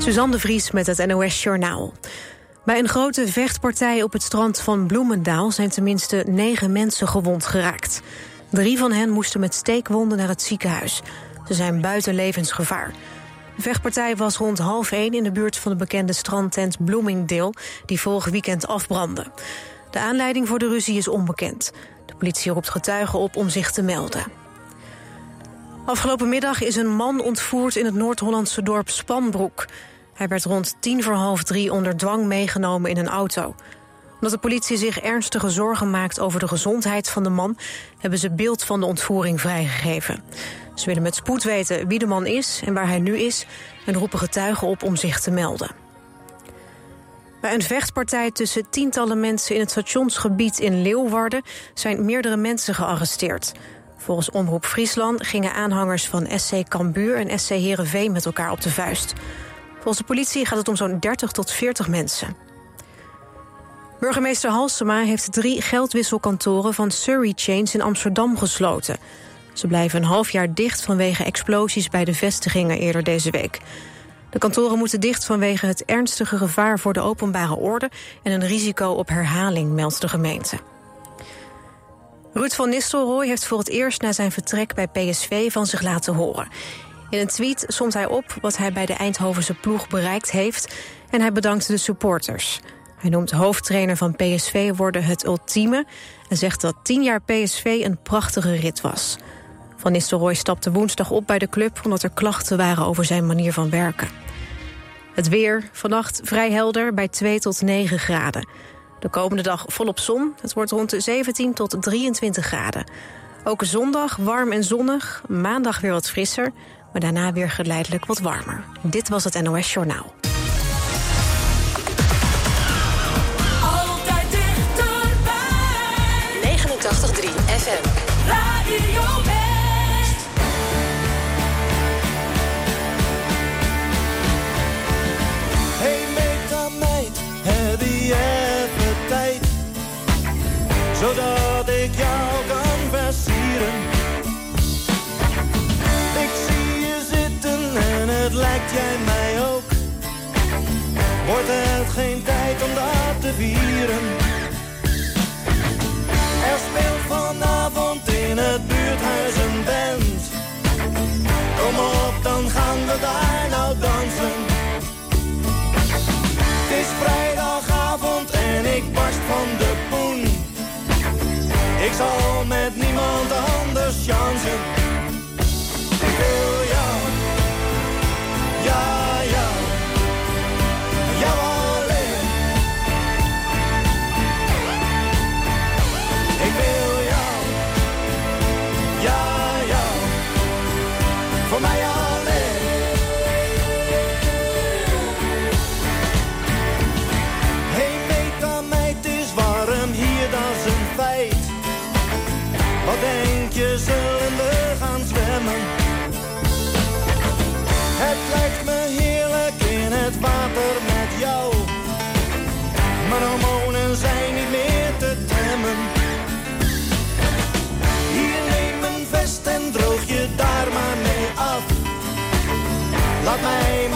Suzanne de Vries met het NOS Journaal. Bij een grote vechtpartij op het strand van Bloemendaal... zijn tenminste negen mensen gewond geraakt. Drie van hen moesten met steekwonden naar het ziekenhuis. Ze zijn buiten levensgevaar. De vechtpartij was rond half één in de buurt van de bekende strandtent Bloomingdale... die vorig weekend afbrandde. De aanleiding voor de ruzie is onbekend. De politie roept getuigen op om zich te melden. Afgelopen middag is een man ontvoerd in het Noord-Hollandse dorp Spanbroek. Hij werd rond tien voor half drie onder dwang meegenomen in een auto. Omdat de politie zich ernstige zorgen maakt over de gezondheid van de man... hebben ze beeld van de ontvoering vrijgegeven. Ze willen met spoed weten wie de man is en waar hij nu is... en roepen getuigen op om zich te melden. Bij een vechtpartij tussen tientallen mensen in het stationsgebied in Leeuwarden... zijn meerdere mensen gearresteerd. Volgens Omroep Friesland gingen aanhangers van SC Cambuur en SC Heerenveen met elkaar op de vuist. Volgens de politie gaat het om zo'n 30 tot 40 mensen. Burgemeester Halsema heeft drie geldwisselkantoren van Surrey Chains in Amsterdam gesloten. Ze blijven een half jaar dicht vanwege explosies bij de vestigingen eerder deze week. De kantoren moeten dicht vanwege het ernstige gevaar voor de openbare orde en een risico op herhaling, meldt de gemeente. Ruud van Nistelrooy heeft voor het eerst na zijn vertrek bij PSV van zich laten horen. In een tweet somt hij op wat hij bij de Eindhovense ploeg bereikt heeft... en hij bedankt de supporters. Hij noemt hoofdtrainer van PSV worden het ultieme... en zegt dat tien jaar PSV een prachtige rit was. Van Nistelrooy stapte woensdag op bij de club... omdat er klachten waren over zijn manier van werken. Het weer, vannacht vrij helder bij 2 tot 9 graden. De komende dag volop zon. Het wordt rond de 17 tot 23 graden. Ook zondag warm en zonnig. Maandag weer wat frisser. Maar daarna weer geleidelijk wat warmer. Dit was het NOS Journaal. Altijd dichterbij. 89.3 FM. Radio West. Hey meid, heb je even tijd? Zodat ik jou lijkt jij mij ook. Wordt het geen tijd om dat te vieren? Er speelt vanavond in het buurthuis een band. Kom op, dan gaan we daar nou dansen. Het is vrijdagavond en ik barst van de poen. Ik zal met niemand anders chansen. Laat mij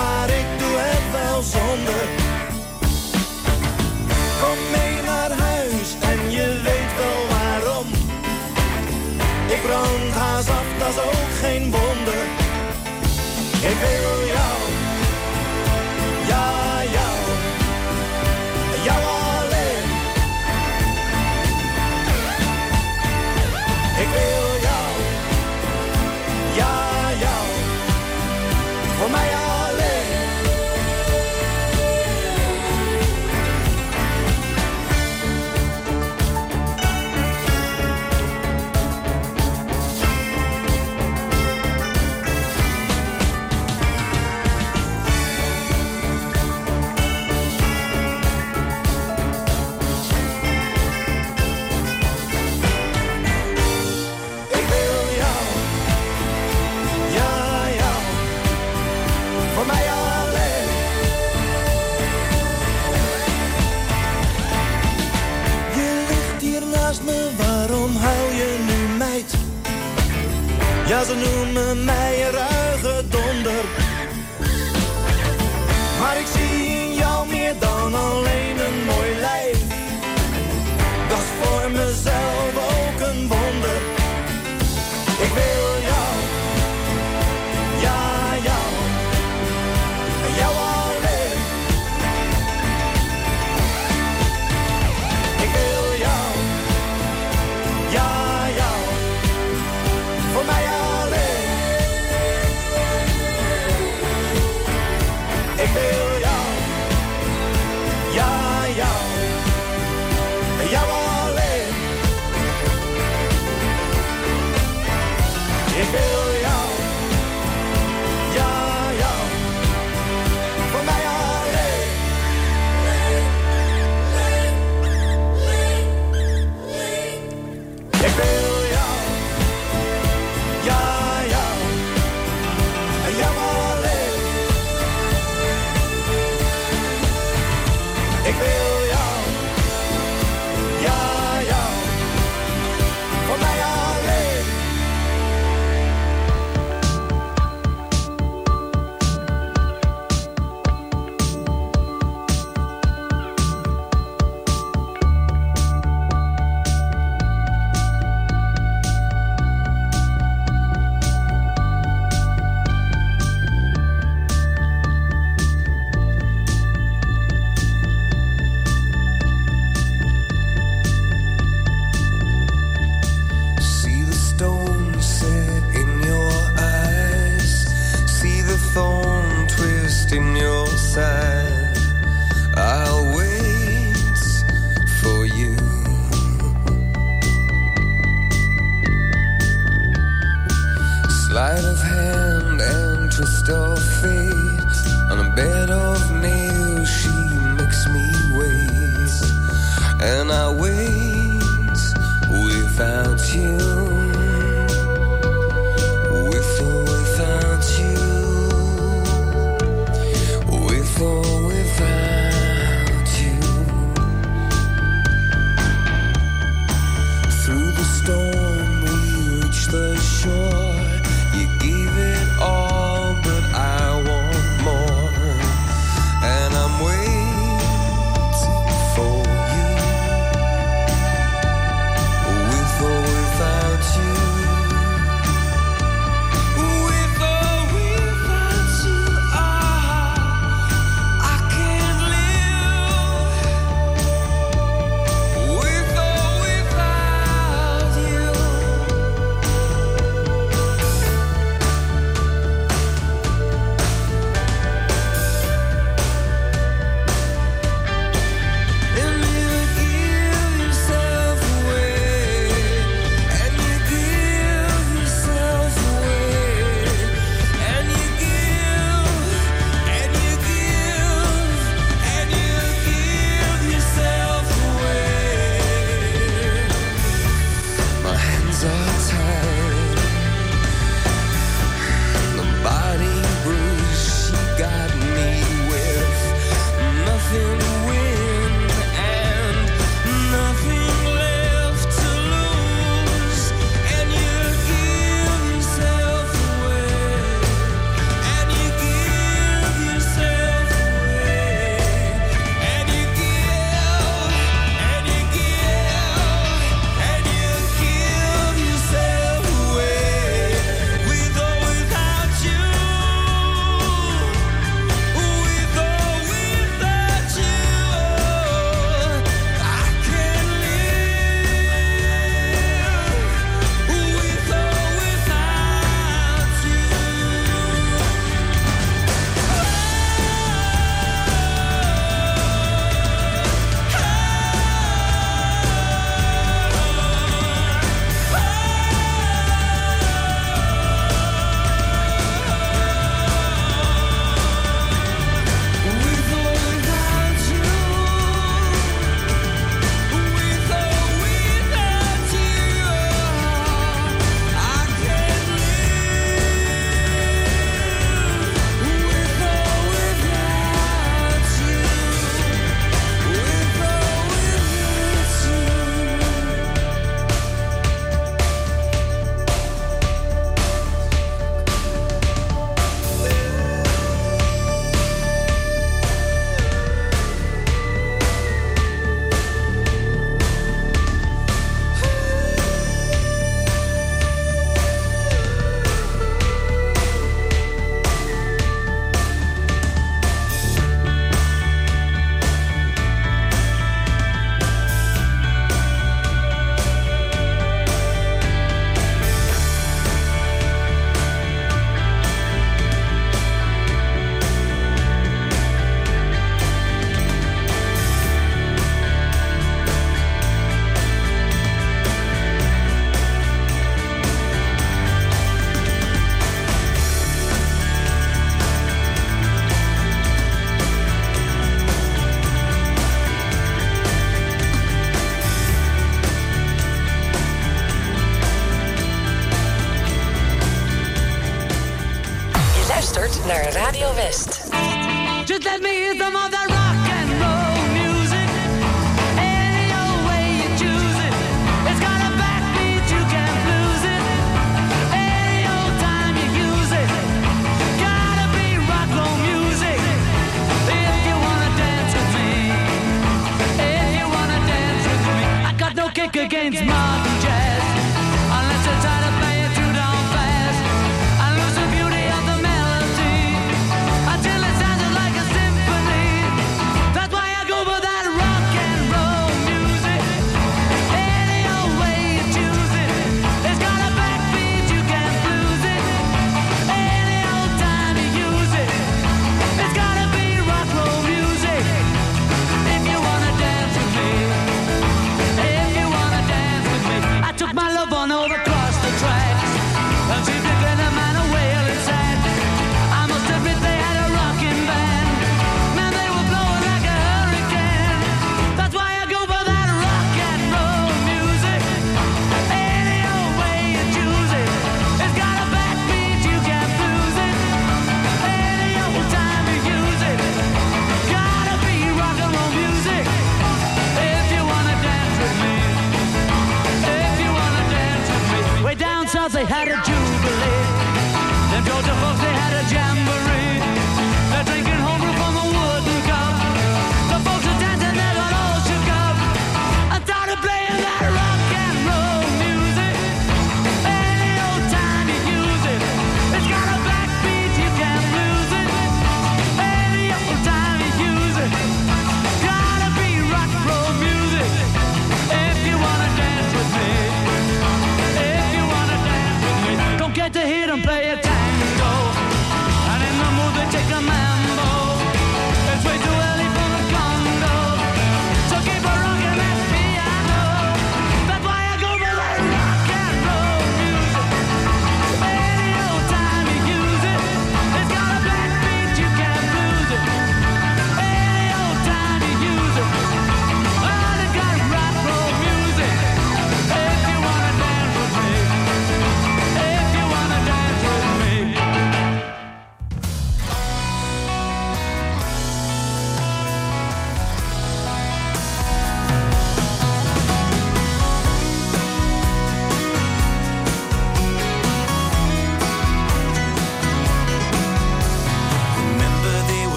against Martin.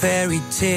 fairy tale.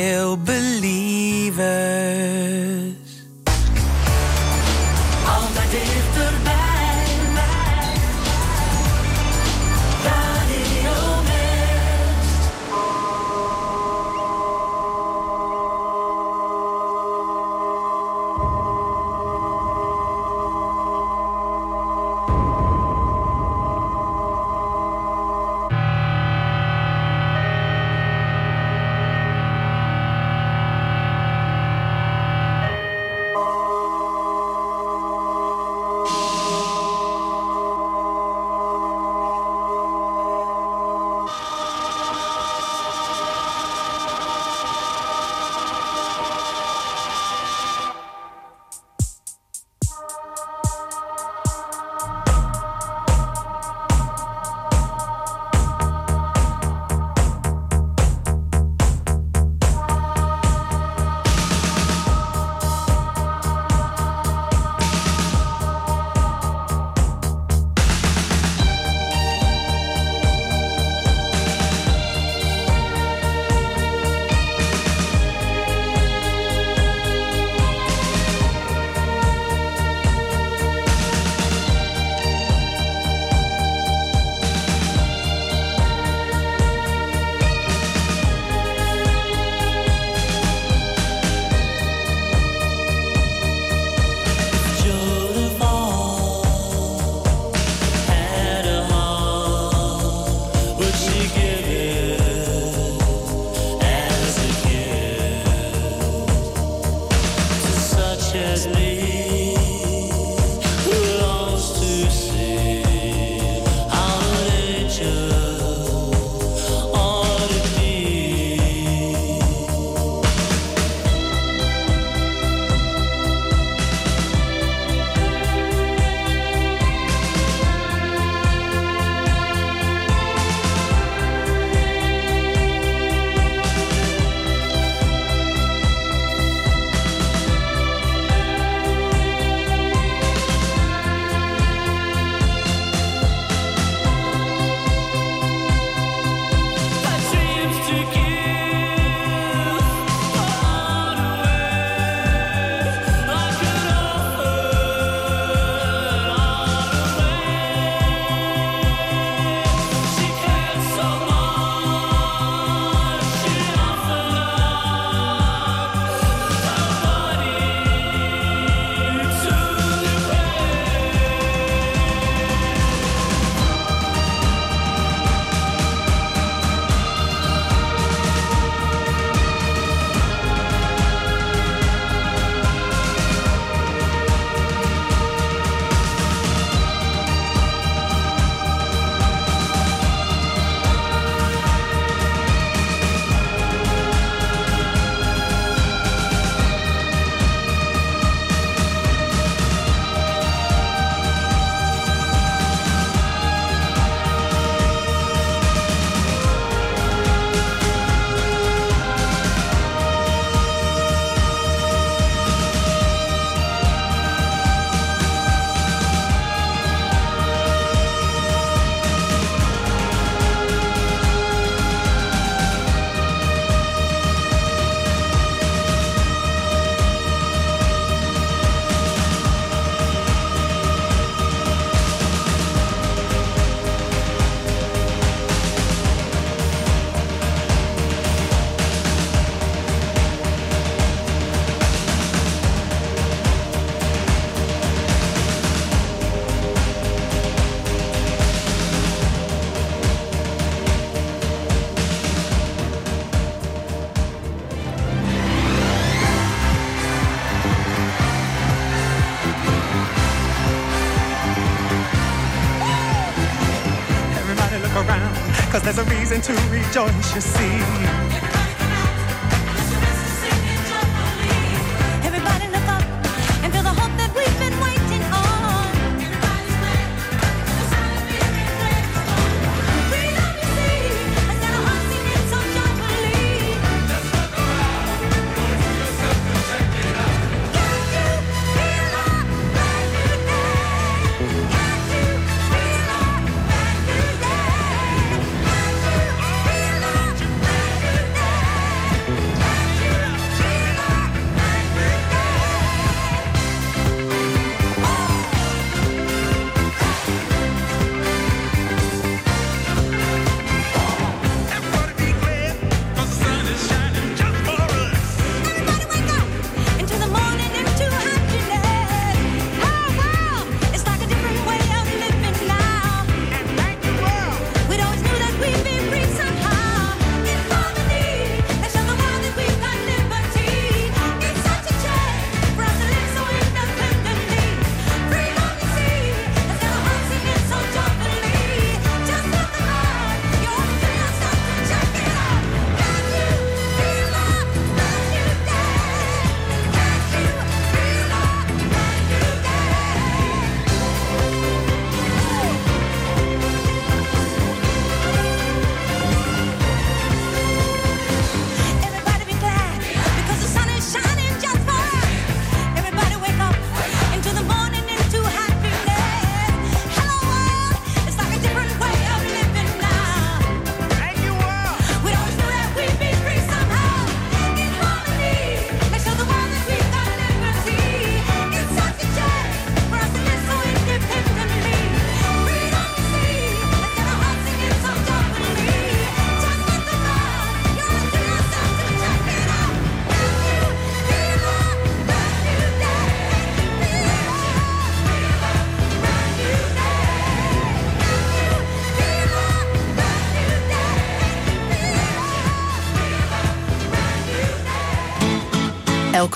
Cause there's a reason to rejoice, you see.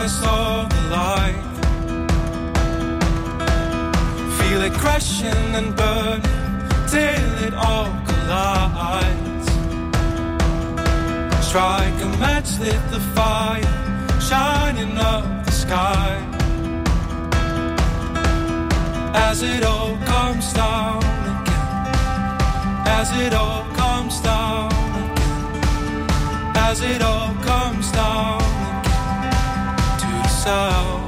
Past all the light. Feel it crashing and burning till it all collides. Strike a match, lit the fire, shining up the sky. As it all comes down again, as it all comes down again, as it all comes down myself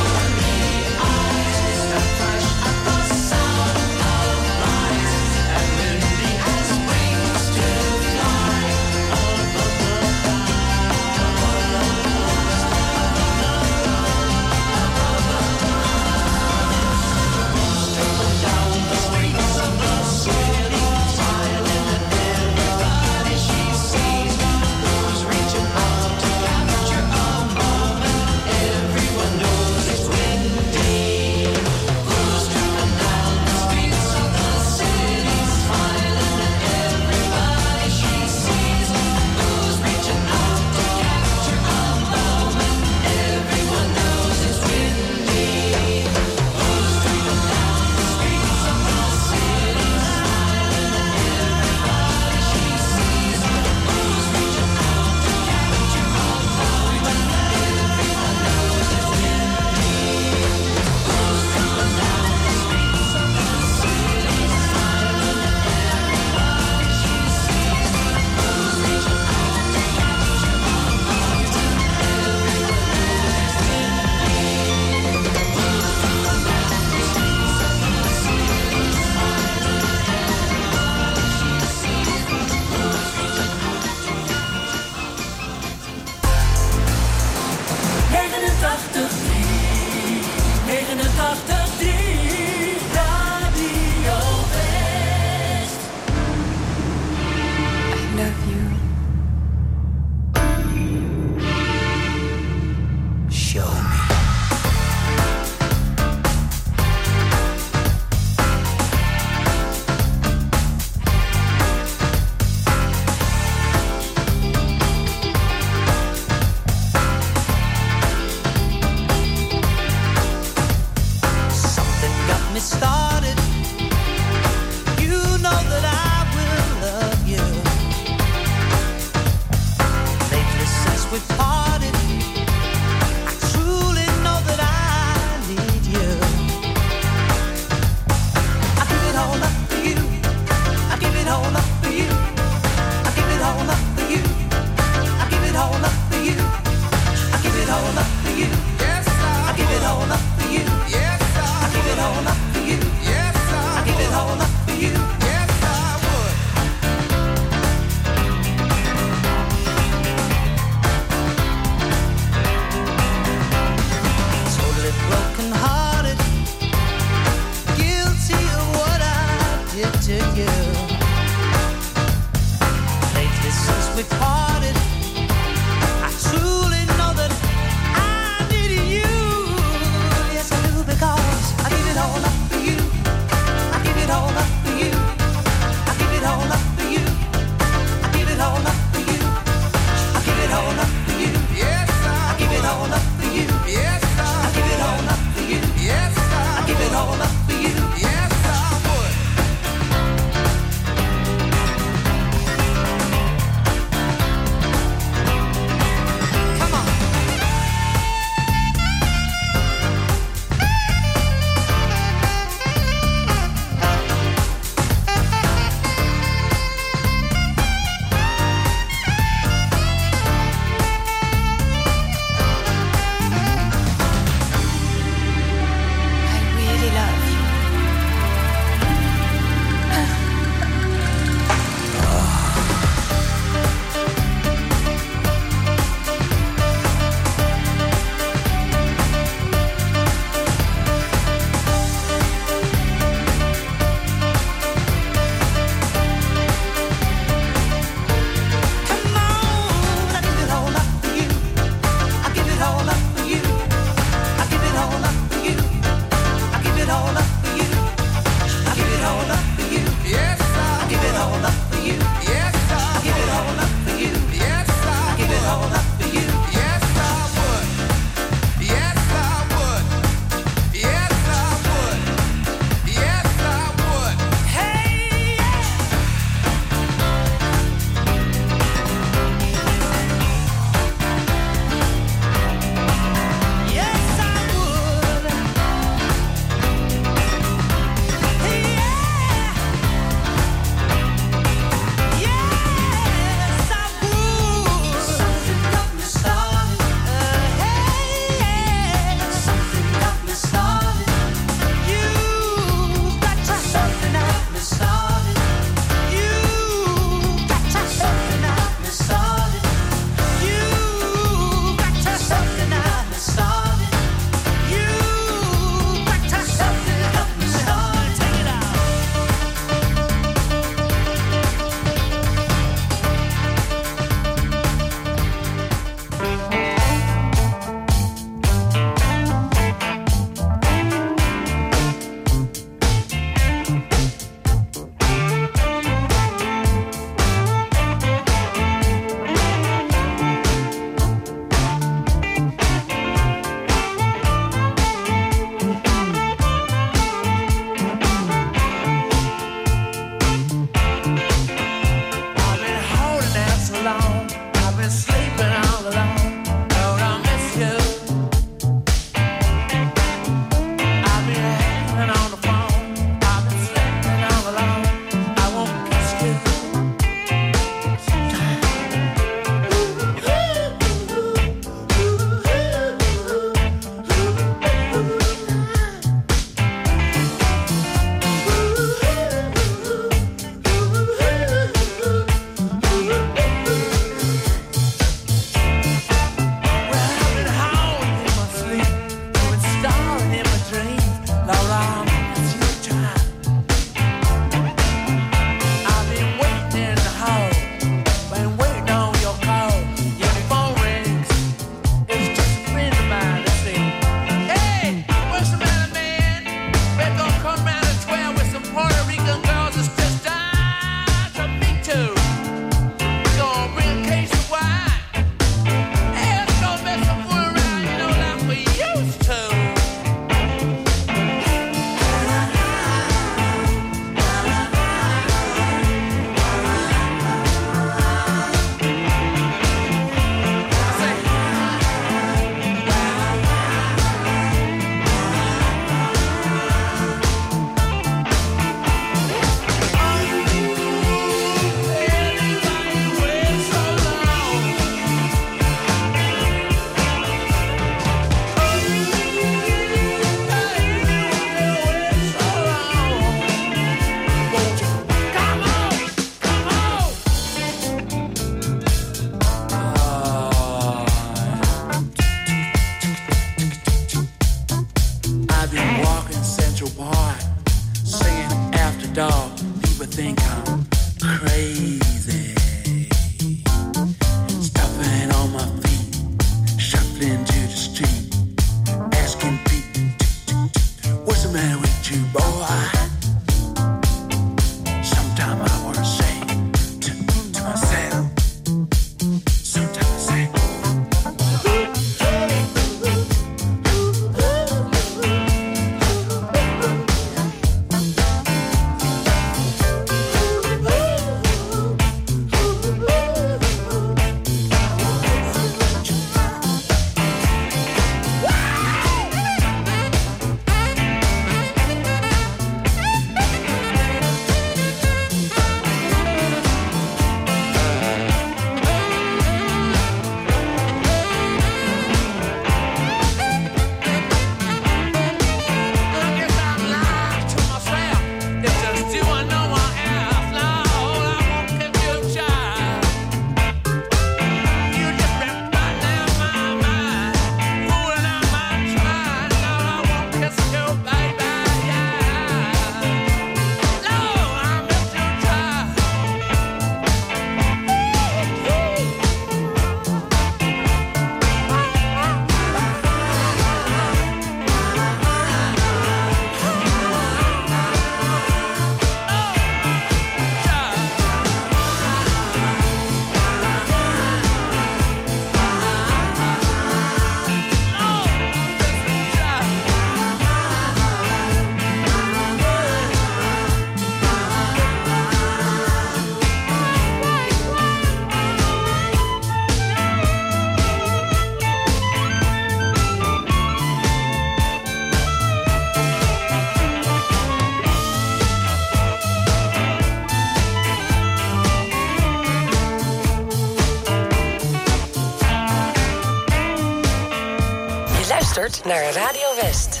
naar Radio West.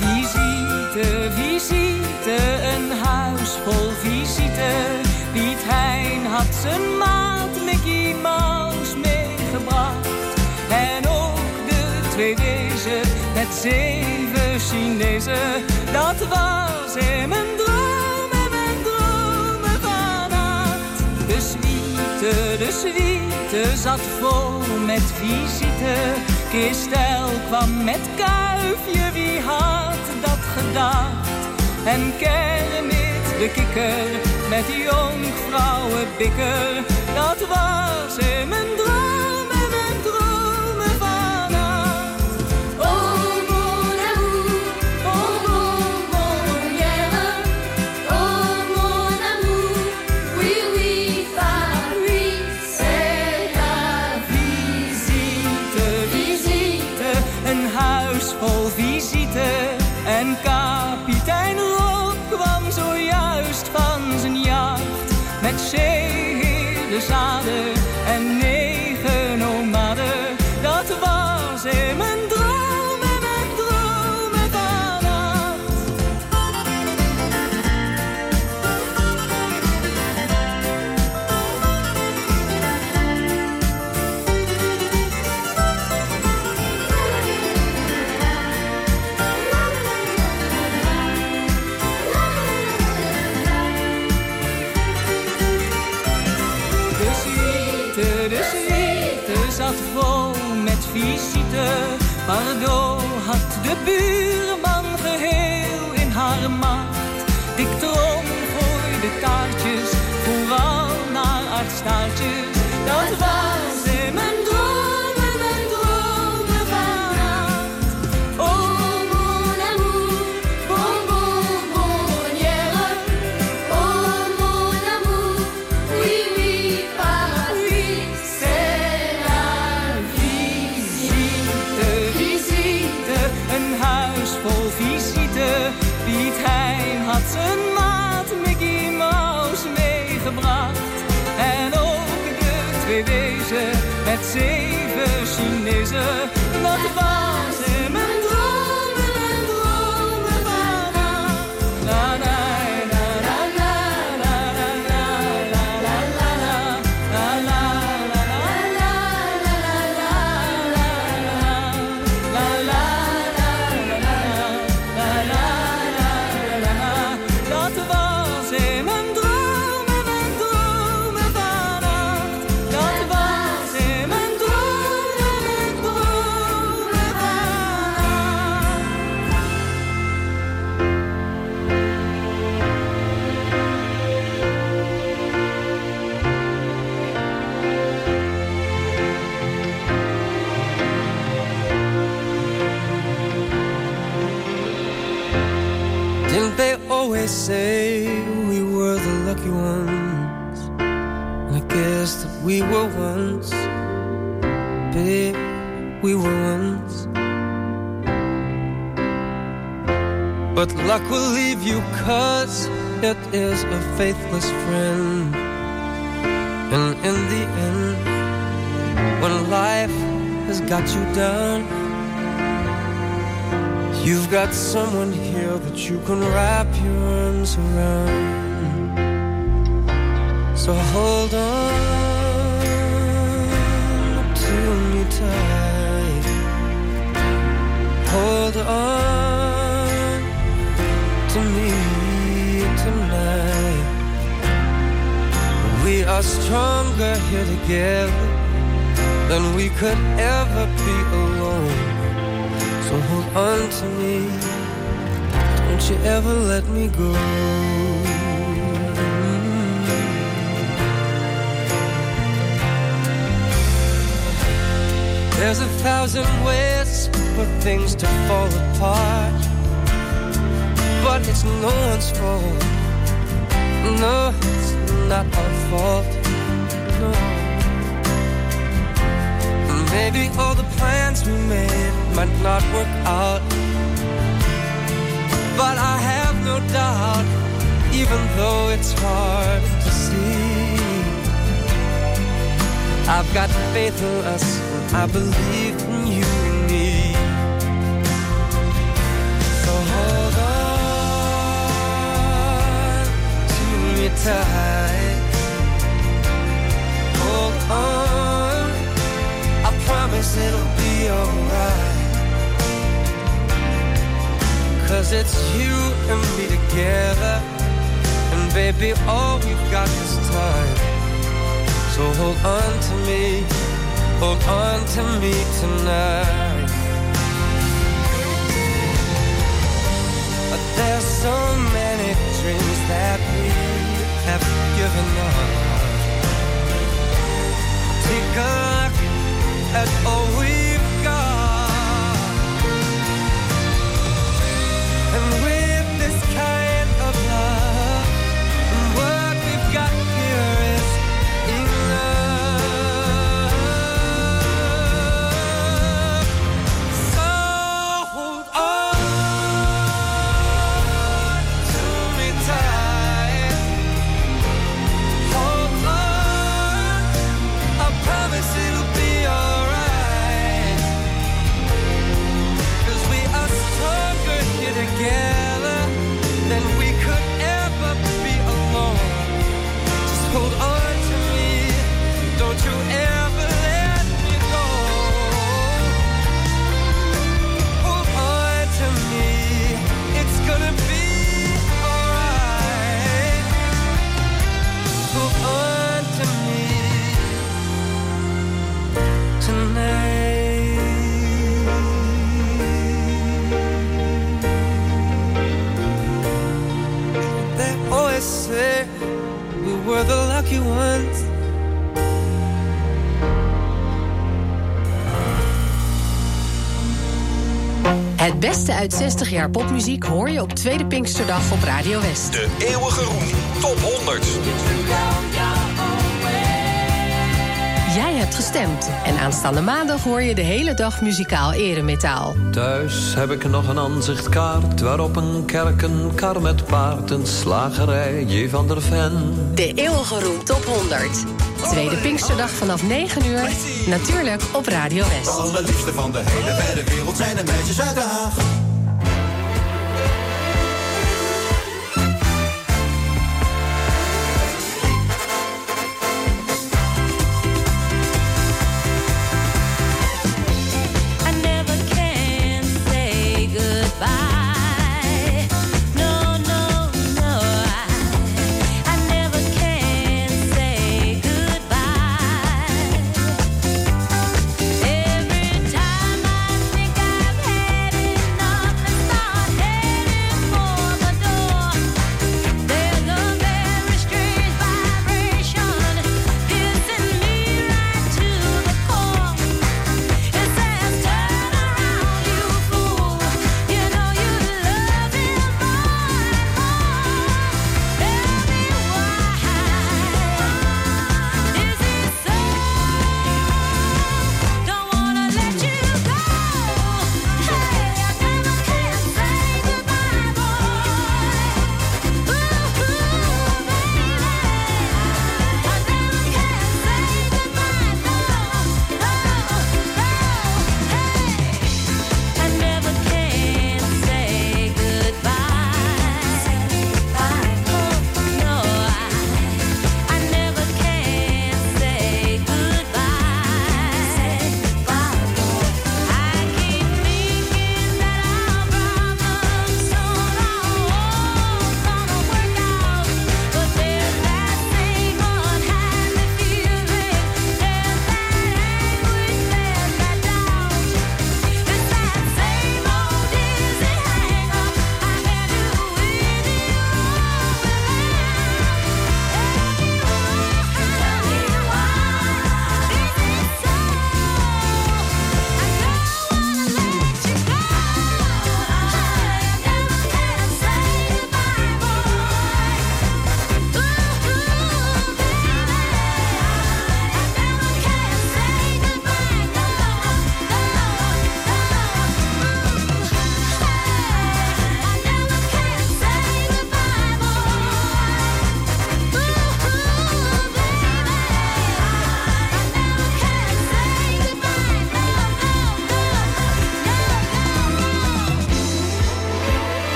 Visite, visite, een huis vol visite. Piet Hein had zijn maat Mickey Mouse meegebracht. En ook de twee deze met zeven Chinezen. Dat was hem een suite zat vol met visite. Kistel kwam met kuifje, wie had dat gedacht? En Kermit de kikker met die jonkvrouwen dat was in mijn droom. Got someone here that you can wrap your arms around. So hold on to me tight. Hold on to me tonight. We are stronger here together than we could ever be alone. So hold on to me. Don't you ever let me go. Mm. There's a thousand ways for things to fall apart. But it's no one's fault. No, it's not our fault. No. Maybe all the plans we made might not work out. But I have no doubt, even though it's hard to see. I've got faith in us, I believe in you and me. So hold on to me tight. Hold on, I promise it'll be alright. Cause it's you and me together. And baby, all we've got is time. So hold on to me, hold on to me tonight. But there's so many dreams that we have given up. Take beste uit 60 jaar popmuziek hoor je op Tweede Pinksterdag op Radio West. De eeuwige roem top 100. Jij hebt gestemd en aanstaande maandag hoor je de hele dag muzikaal eremetaal. Thuis heb ik nog een aanzichtkaart waarop een kerk, een kar met paard, een slagerij, J. van der Ven. De eeuwige roem top 100. Tweede Pinksterdag vanaf 9 uur, natuurlijk op Radio De West. allerliefste van de hele wereld zijn de meisjes uit.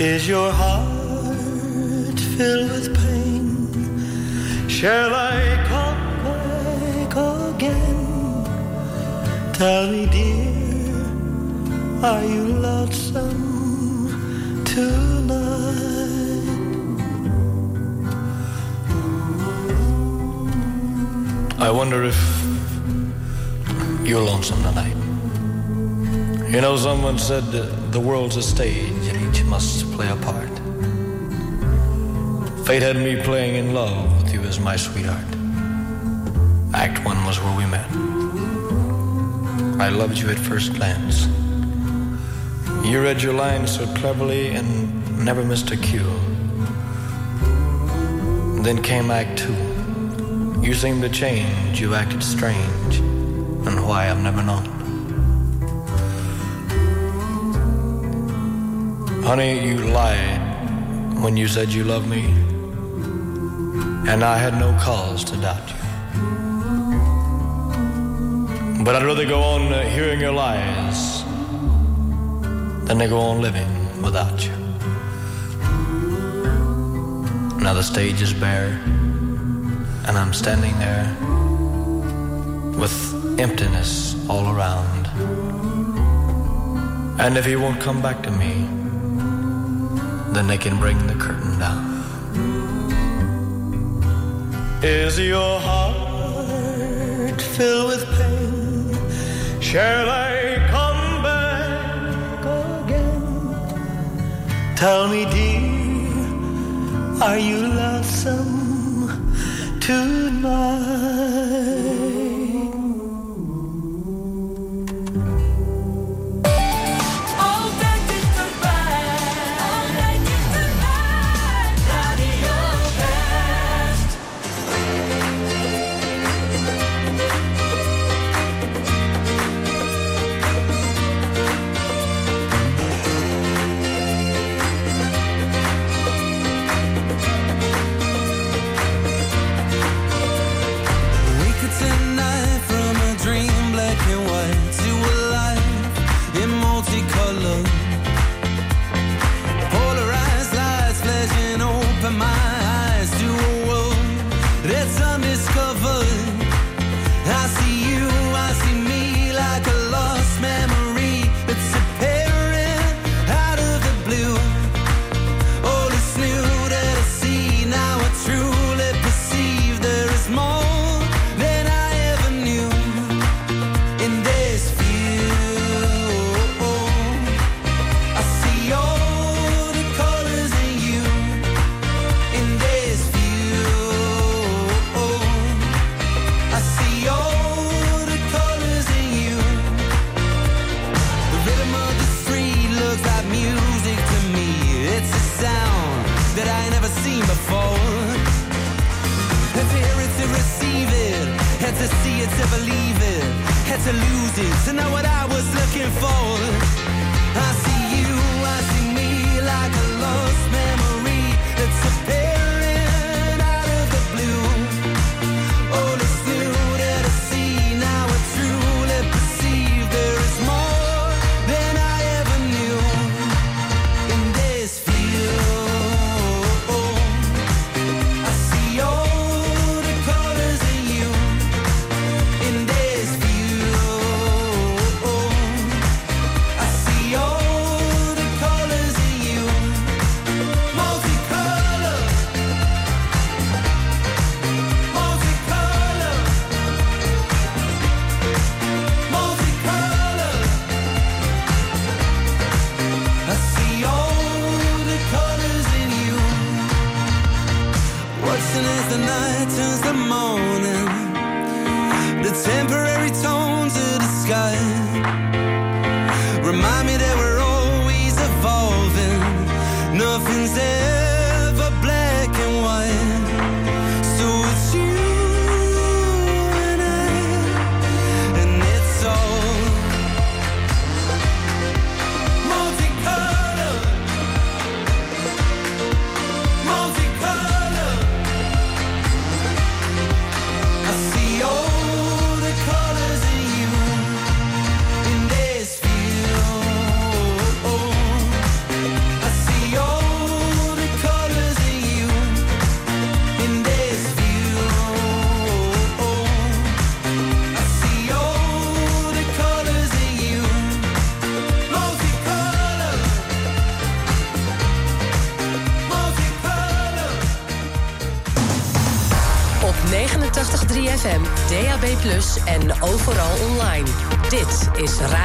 Is your heart filled with pain? Shall I come back again? Tell me, dear. Are you lonesome tonight? I wonder if you're lonesome tonight. You know, someone said the world's a stage play a part. Fate had me playing in love with you as my sweetheart. Act one was where we met. I loved you at first glance. You read your lines so cleverly and never missed a cue. Then came Act Two. You seemed to change, you acted strange, and why I've never known. Honey, you lied when you said you loved me, and I had no cause to doubt you. But I'd rather go on hearing your lies than to go on living without you. Now the stage is bare, and I'm standing there with emptiness all around. And if he won't come back to me, then they can bring the curtain down. Is your heart filled with pain? Shall I come back again? Tell me, dear, are you lonesome tonight? es